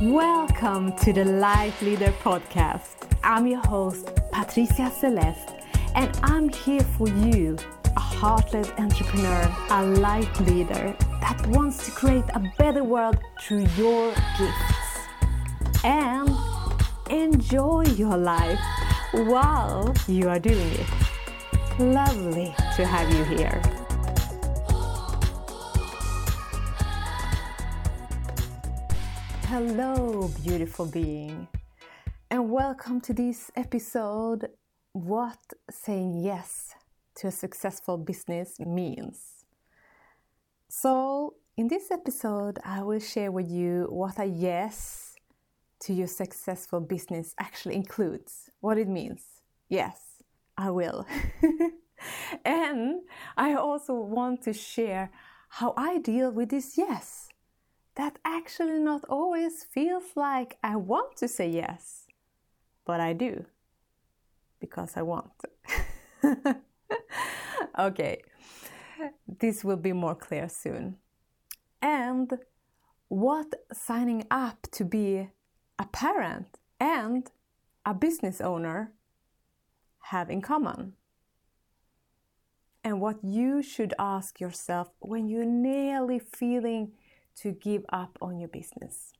Welcome to the Life Leader Podcast. I'm your host, Patricia Celeste, and I'm here for you, a heart-led entrepreneur, a life leader that wants to create a better world through your gifts. And enjoy your life while you are doing it. Lovely to have you here. Hello, beautiful being, and welcome to this episode What saying yes to a successful business means. So, in this episode, I will share with you what a yes to your successful business actually includes, what it means. Yes, I will. and I also want to share how I deal with this yes that actually not always feels like I want to say yes, but I do because I want. okay, this will be more clear soon. And what signing up to be a parent and a business owner have in common. And what you should ask yourself when you're nearly feeling to give up on your business.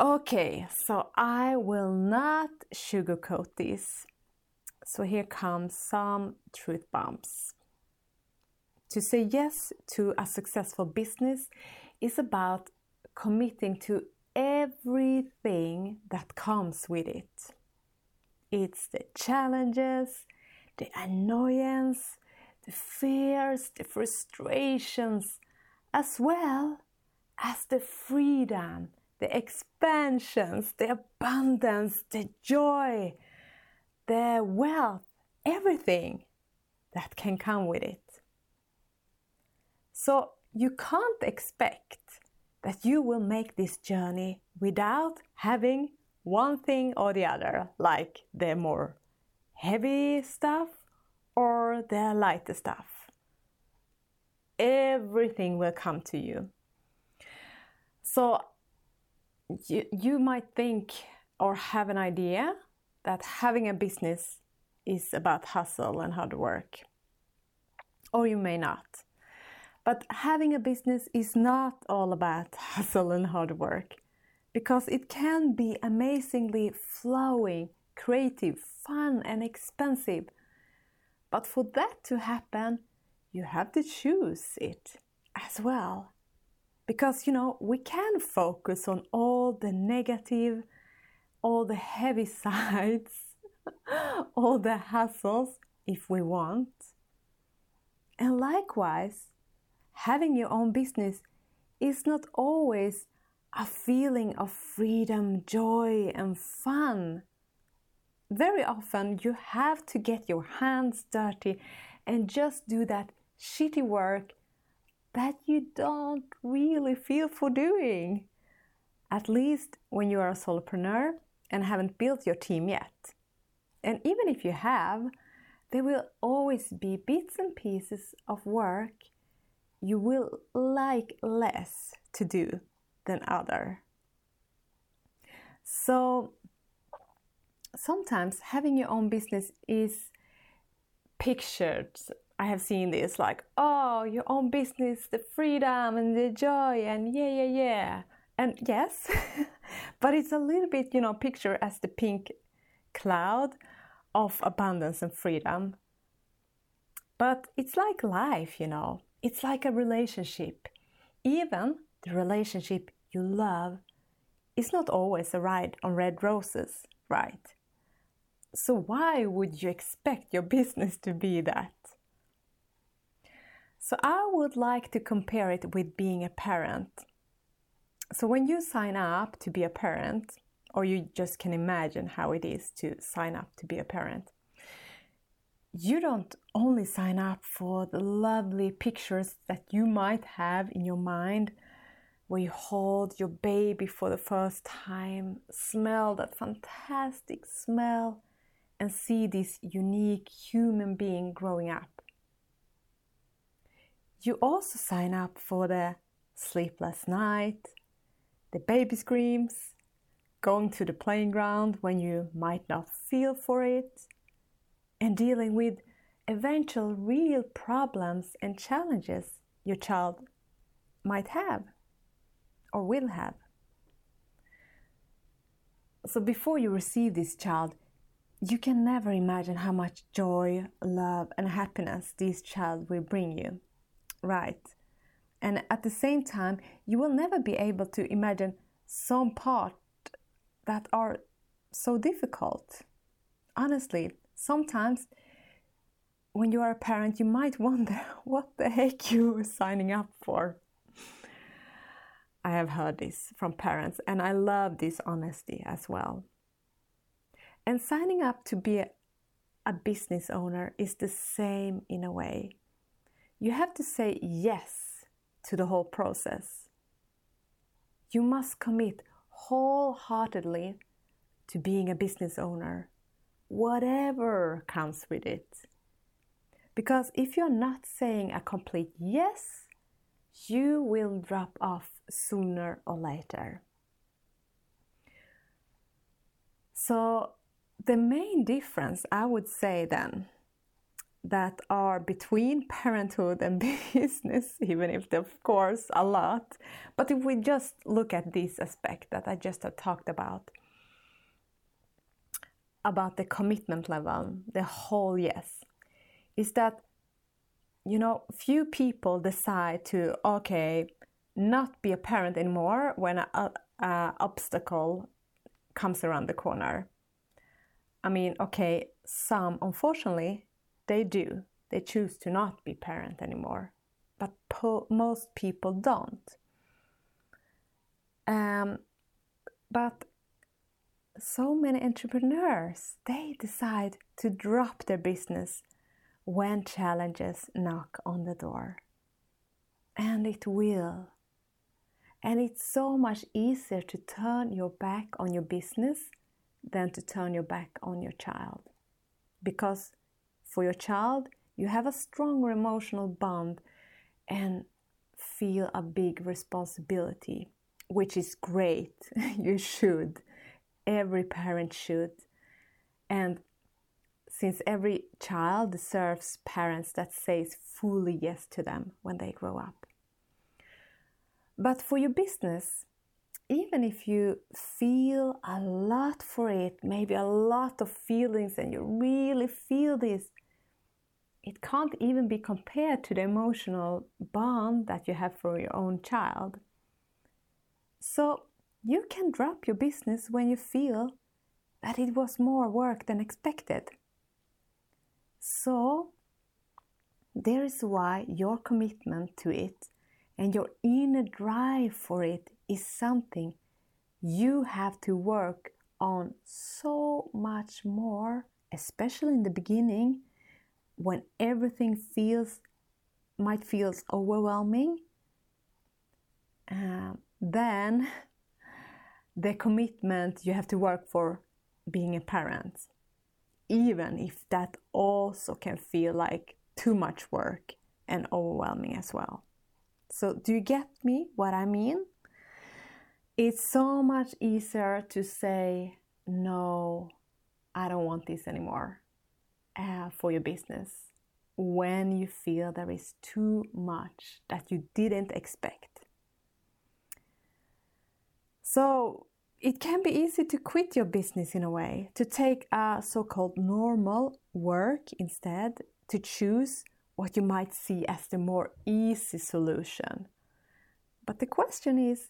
Okay, so I will not sugarcoat this. So here comes some truth bombs. To say yes to a successful business is about committing to everything that comes with it. It's the challenges, the annoyance, the fears, the frustrations, as well as the freedom, the expansions, the abundance, the joy, the wealth, everything that can come with it. So you can't expect that you will make this journey without having one thing or the other, like the more heavy stuff or the lighter stuff everything will come to you. So you, you might think or have an idea that having a business is about hustle and hard work. Or you may not. But having a business is not all about hustle and hard work because it can be amazingly flowing, creative, fun, and expensive. But for that to happen, you have to choose it as well. Because, you know, we can focus on all the negative, all the heavy sides, all the hassles if we want. And likewise, having your own business is not always a feeling of freedom, joy, and fun. Very often, you have to get your hands dirty and just do that shitty work that you don't really feel for doing. At least when you are a solopreneur and haven't built your team yet. And even if you have, there will always be bits and pieces of work you will like less to do than other. So sometimes having your own business is pictured I have seen this like, oh, your own business, the freedom and the joy, and yeah, yeah, yeah. And yes, but it's a little bit, you know, picture as the pink cloud of abundance and freedom. But it's like life, you know, it's like a relationship. Even the relationship you love is not always a ride on red roses, right? So, why would you expect your business to be that? So I would like to compare it with being a parent. So when you sign up to be a parent, or you just can imagine how it is to sign up to be a parent, you don't only sign up for the lovely pictures that you might have in your mind where you hold your baby for the first time, smell that fantastic smell, and see this unique human being growing up you also sign up for the sleepless night, the baby screams, going to the playing ground when you might not feel for it, and dealing with eventual real problems and challenges your child might have or will have. So before you receive this child, you can never imagine how much joy, love, and happiness this child will bring you. Right. And at the same time, you will never be able to imagine some part that are so difficult. Honestly, sometimes when you are a parent, you might wonder what the heck you are signing up for. I have heard this from parents, and I love this honesty as well. And signing up to be a, a business owner is the same in a way. You have to say yes to the whole process. You must commit wholeheartedly to being a business owner, whatever comes with it. Because if you're not saying a complete yes, you will drop off sooner or later. So, the main difference I would say then that are between parenthood and business, even if of course a lot, but if we just look at this aspect that I just have talked about, about the commitment level, the whole yes, is that you know few people decide to okay not be a parent anymore when an obstacle comes around the corner. I mean, okay, some unfortunately they do. They choose to not be parent anymore, but po- most people don't. Um, but so many entrepreneurs they decide to drop their business when challenges knock on the door. And it will. And it's so much easier to turn your back on your business than to turn your back on your child. Because for your child, you have a stronger emotional bond and feel a big responsibility, which is great. you should. Every parent should. And since every child deserves parents that says fully yes to them when they grow up. But for your business, even if you feel a lot for it, maybe a lot of feelings, and you really feel this, it can't even be compared to the emotional bond that you have for your own child. So you can drop your business when you feel that it was more work than expected. So, there is why your commitment to it and your inner drive for it is something you have to work on so much more, especially in the beginning when everything feels might feels overwhelming. Uh, then the commitment you have to work for being a parent, even if that also can feel like too much work and overwhelming as well. So, do you get me what I mean? It's so much easier to say, no, I don't want this anymore uh, for your business when you feel there is too much that you didn't expect. So, it can be easy to quit your business in a way, to take a so called normal work instead, to choose what you might see as the more easy solution. But the question is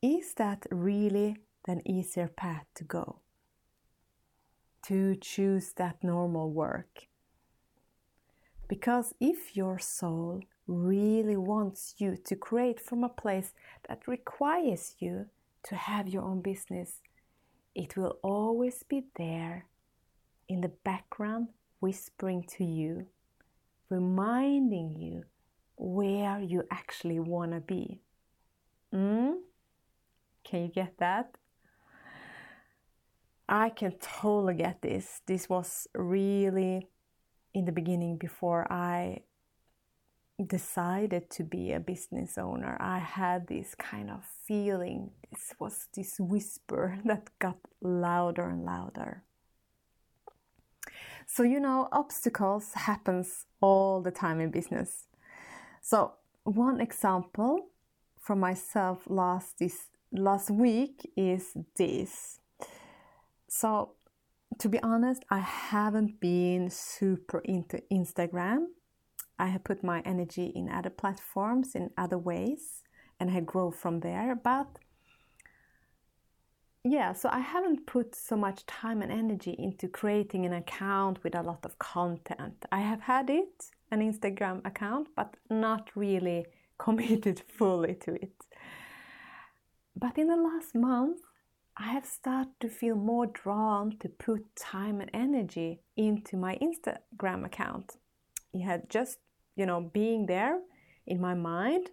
is that really an easier path to go? To choose that normal work? Because if your soul really wants you to create from a place that requires you to have your own business, it will always be there in the background whispering to you reminding you where you actually want to be. Mm? Can you get that? I can totally get this. This was really in the beginning before I decided to be a business owner, I had this kind of feeling. This was this whisper that got louder and louder. So you know, obstacles happens all the time in business. So one example from myself last this last week is this. So to be honest, I haven't been super into Instagram. I have put my energy in other platforms in other ways and I grow from there. But yeah, so I haven't put so much time and energy into creating an account with a lot of content. I have had it, an Instagram account, but not really committed fully to it. But in the last month, I have started to feel more drawn to put time and energy into my Instagram account. It had just, you know, being there in my mind.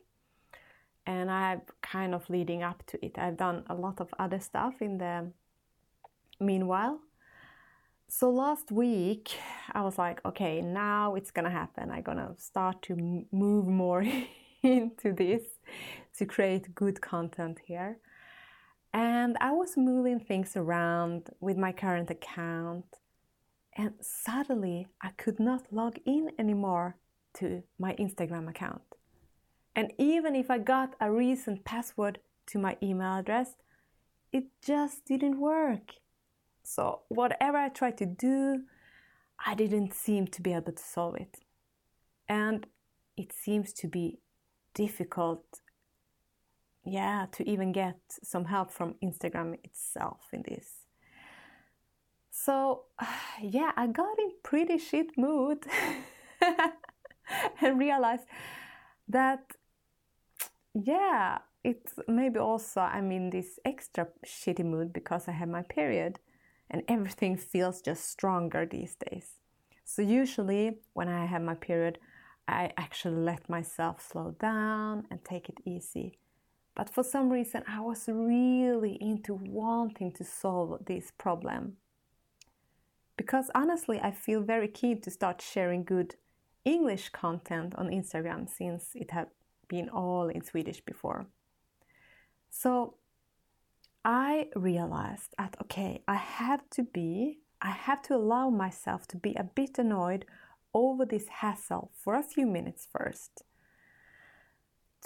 And I've kind of leading up to it. I've done a lot of other stuff in the meanwhile. So last week, I was like, okay, now it's gonna happen. I'm gonna start to move more into this to create good content here. And I was moving things around with my current account, and suddenly I could not log in anymore to my Instagram account. And even if I got a recent password to my email address, it just didn't work. So, whatever I tried to do, I didn't seem to be able to solve it. And it seems to be difficult yeah to even get some help from instagram itself in this. So yeah i got in pretty shit mood and realized that yeah it's maybe also i'm in this extra shitty mood because i have my period and everything feels just stronger these days. So usually when i have my period i actually let myself slow down and take it easy but for some reason, I was really into wanting to solve this problem. Because honestly, I feel very keen to start sharing good English content on Instagram since it had been all in Swedish before. So I realized that okay, I have to be, I have to allow myself to be a bit annoyed over this hassle for a few minutes first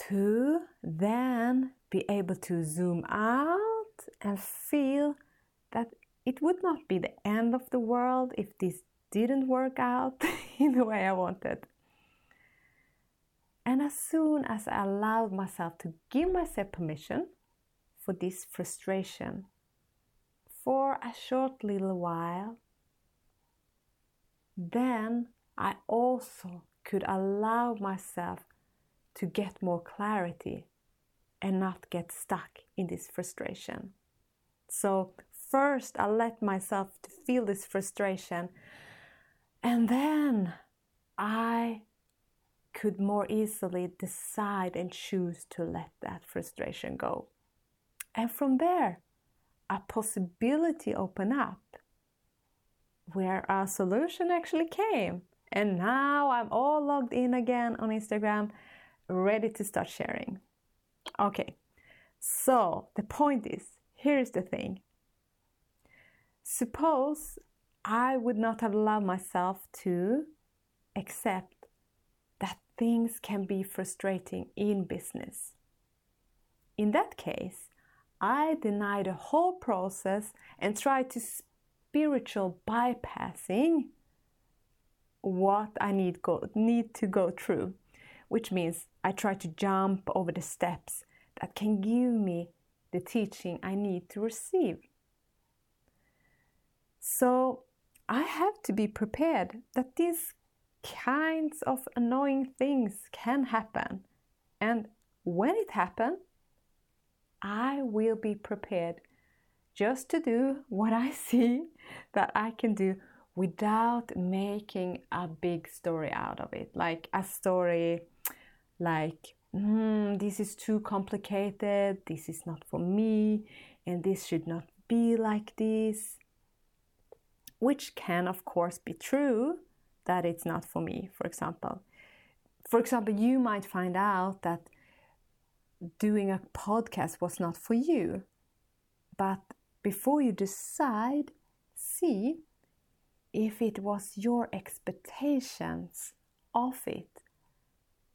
to then be able to zoom out and feel that it would not be the end of the world if this didn't work out in the way I wanted. And as soon as I allowed myself to give myself permission for this frustration for a short little while, then I also could allow myself to get more clarity and not get stuck in this frustration. So, first, I let myself to feel this frustration, and then I could more easily decide and choose to let that frustration go. And from there, a possibility opened up where a solution actually came. And now I'm all logged in again on Instagram ready to start sharing. Okay, so the point is here's the thing. Suppose I would not have allowed myself to accept that things can be frustrating in business. In that case, I deny the whole process and try to spiritual bypassing what I need go, need to go through which means I try to jump over the steps that can give me the teaching I need to receive. So I have to be prepared that these kinds of annoying things can happen. And when it happens, I will be prepared just to do what I see that I can do without making a big story out of it. Like a story like, mm, this is too complicated, this is not for me, and this should not be like this. Which can, of course, be true that it's not for me, for example. for example, you might find out that doing a podcast was not for you. But before you decide, see if it was your expectations of it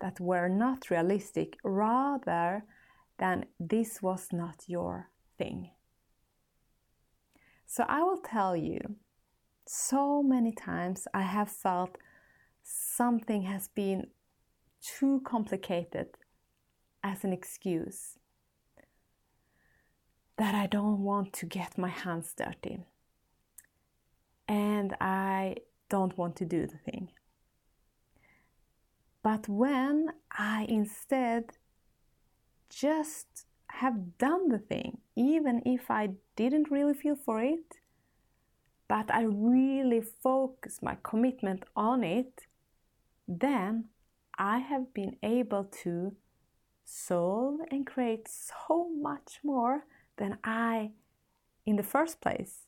that were not realistic rather than this was not your thing. So I will tell you, so many times I have felt something has been too complicated as an excuse that I don't want to get my hands dirty and I don't want to do the thing. But when I instead just have done the thing, even if I didn't really feel for it, but I really focus my commitment on it, then I have been able to solve and create so much more than I, in the first place,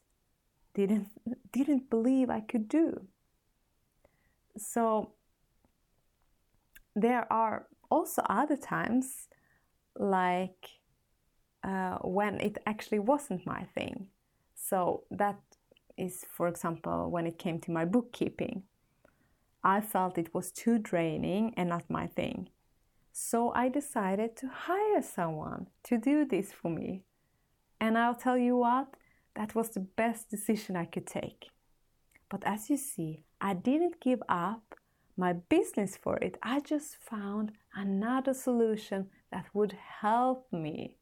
didn't didn't believe I could do. So there are also other times, like uh, when it actually wasn't my thing. So that is, for example, when it came to my bookkeeping. I felt it was too draining and not my thing. So I decided to hire someone to do this for me. And I'll tell you what, that was the best decision I could take. But as you see, I didn't give up my business for it. I just found another solution that would help me.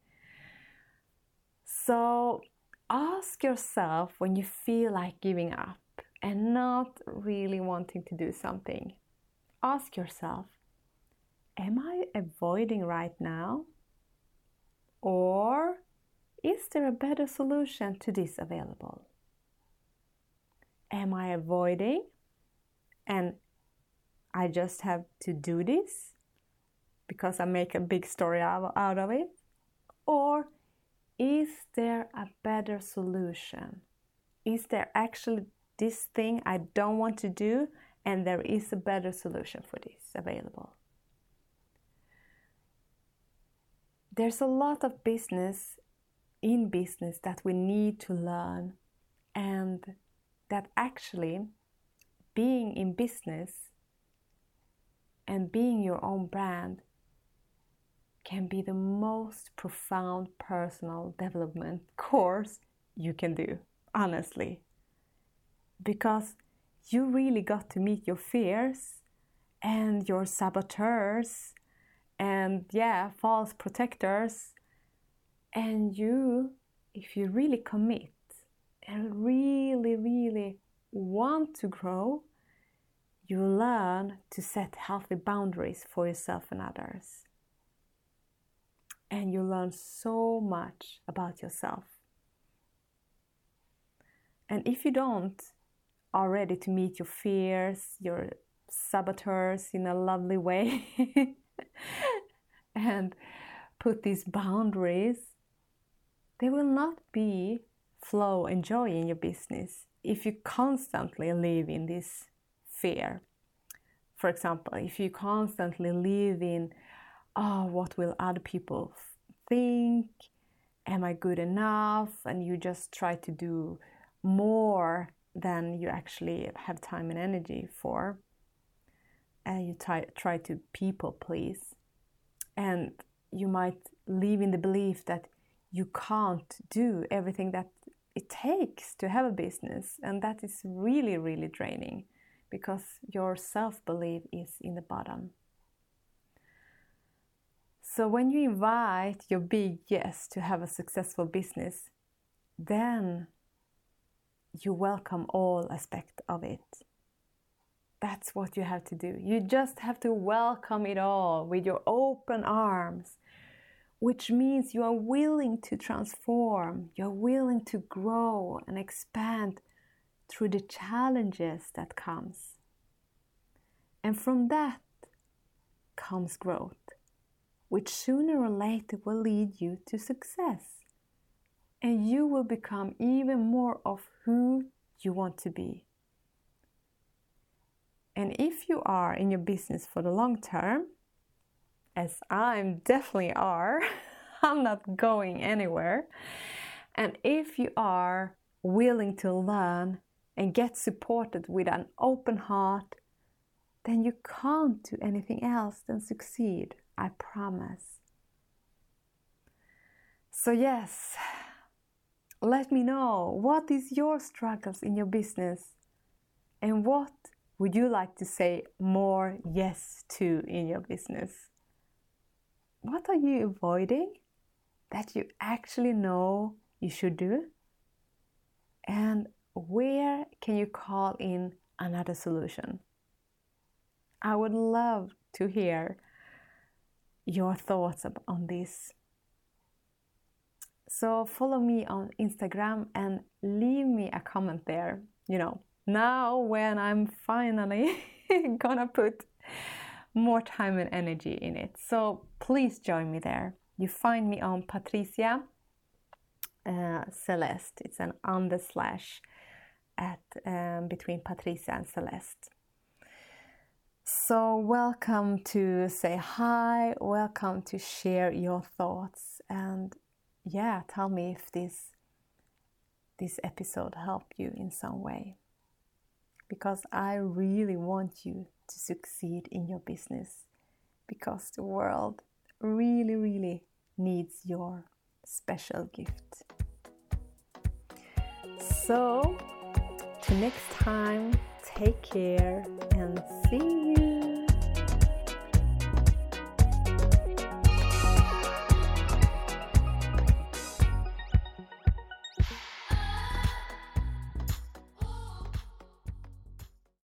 So ask yourself when you feel like giving up and not really wanting to do something. Ask yourself, am I avoiding right now? Or is there a better solution to this available? Am I avoiding and I just have to do this because I make a big story out of it? Or is there a better solution? Is there actually this thing I don't want to do and there is a better solution for this available? There's a lot of business in business that we need to learn and that actually being in business and being your own brand can be the most profound personal development course you can do, honestly. Because you really got to meet your fears and your saboteurs and, yeah, false protectors and you, if you really commit and really, really want to grow, you learn to set healthy boundaries for yourself and others. And you learn so much about yourself. And if you don't are ready to meet your fears, your saboteurs in a lovely way, and put these boundaries there will not be flow and joy in your business if you constantly live in this fear. For example, if you constantly live in, oh, what will other people think? Am I good enough? And you just try to do more than you actually have time and energy for. And you try, try to people please. And you might live in the belief that you can't do everything that it takes to have a business. And that is really, really draining because your self belief is in the bottom. So when you invite your big yes to have a successful business, then you welcome all aspects of it. That's what you have to do. You just have to welcome it all with your open arms which means you are willing to transform, you're willing to grow and expand through the challenges that comes. And from that comes growth, which sooner or later will lead you to success. And you will become even more of who you want to be. And if you are in your business for the long term, as I'm definitely are, I'm not going anywhere. And if you are willing to learn and get supported with an open heart, then you can't do anything else than succeed. I promise. So, yes, let me know what is your struggles in your business and what would you like to say more yes to in your business? What are you avoiding that you actually know you should do? And where can you call in another solution? I would love to hear your thoughts on this. So follow me on Instagram and leave me a comment there. You know, now when I'm finally gonna put more time and energy in it. So please join me there. You find me on Patricia uh, Celeste. It's an under slash at um, between Patricia and Celeste. So welcome to say hi. Welcome to share your thoughts and yeah, tell me if this this episode helped you in some way. Because I really want you to succeed in your business because the world really really needs your special gift. So, next time, take care and see you.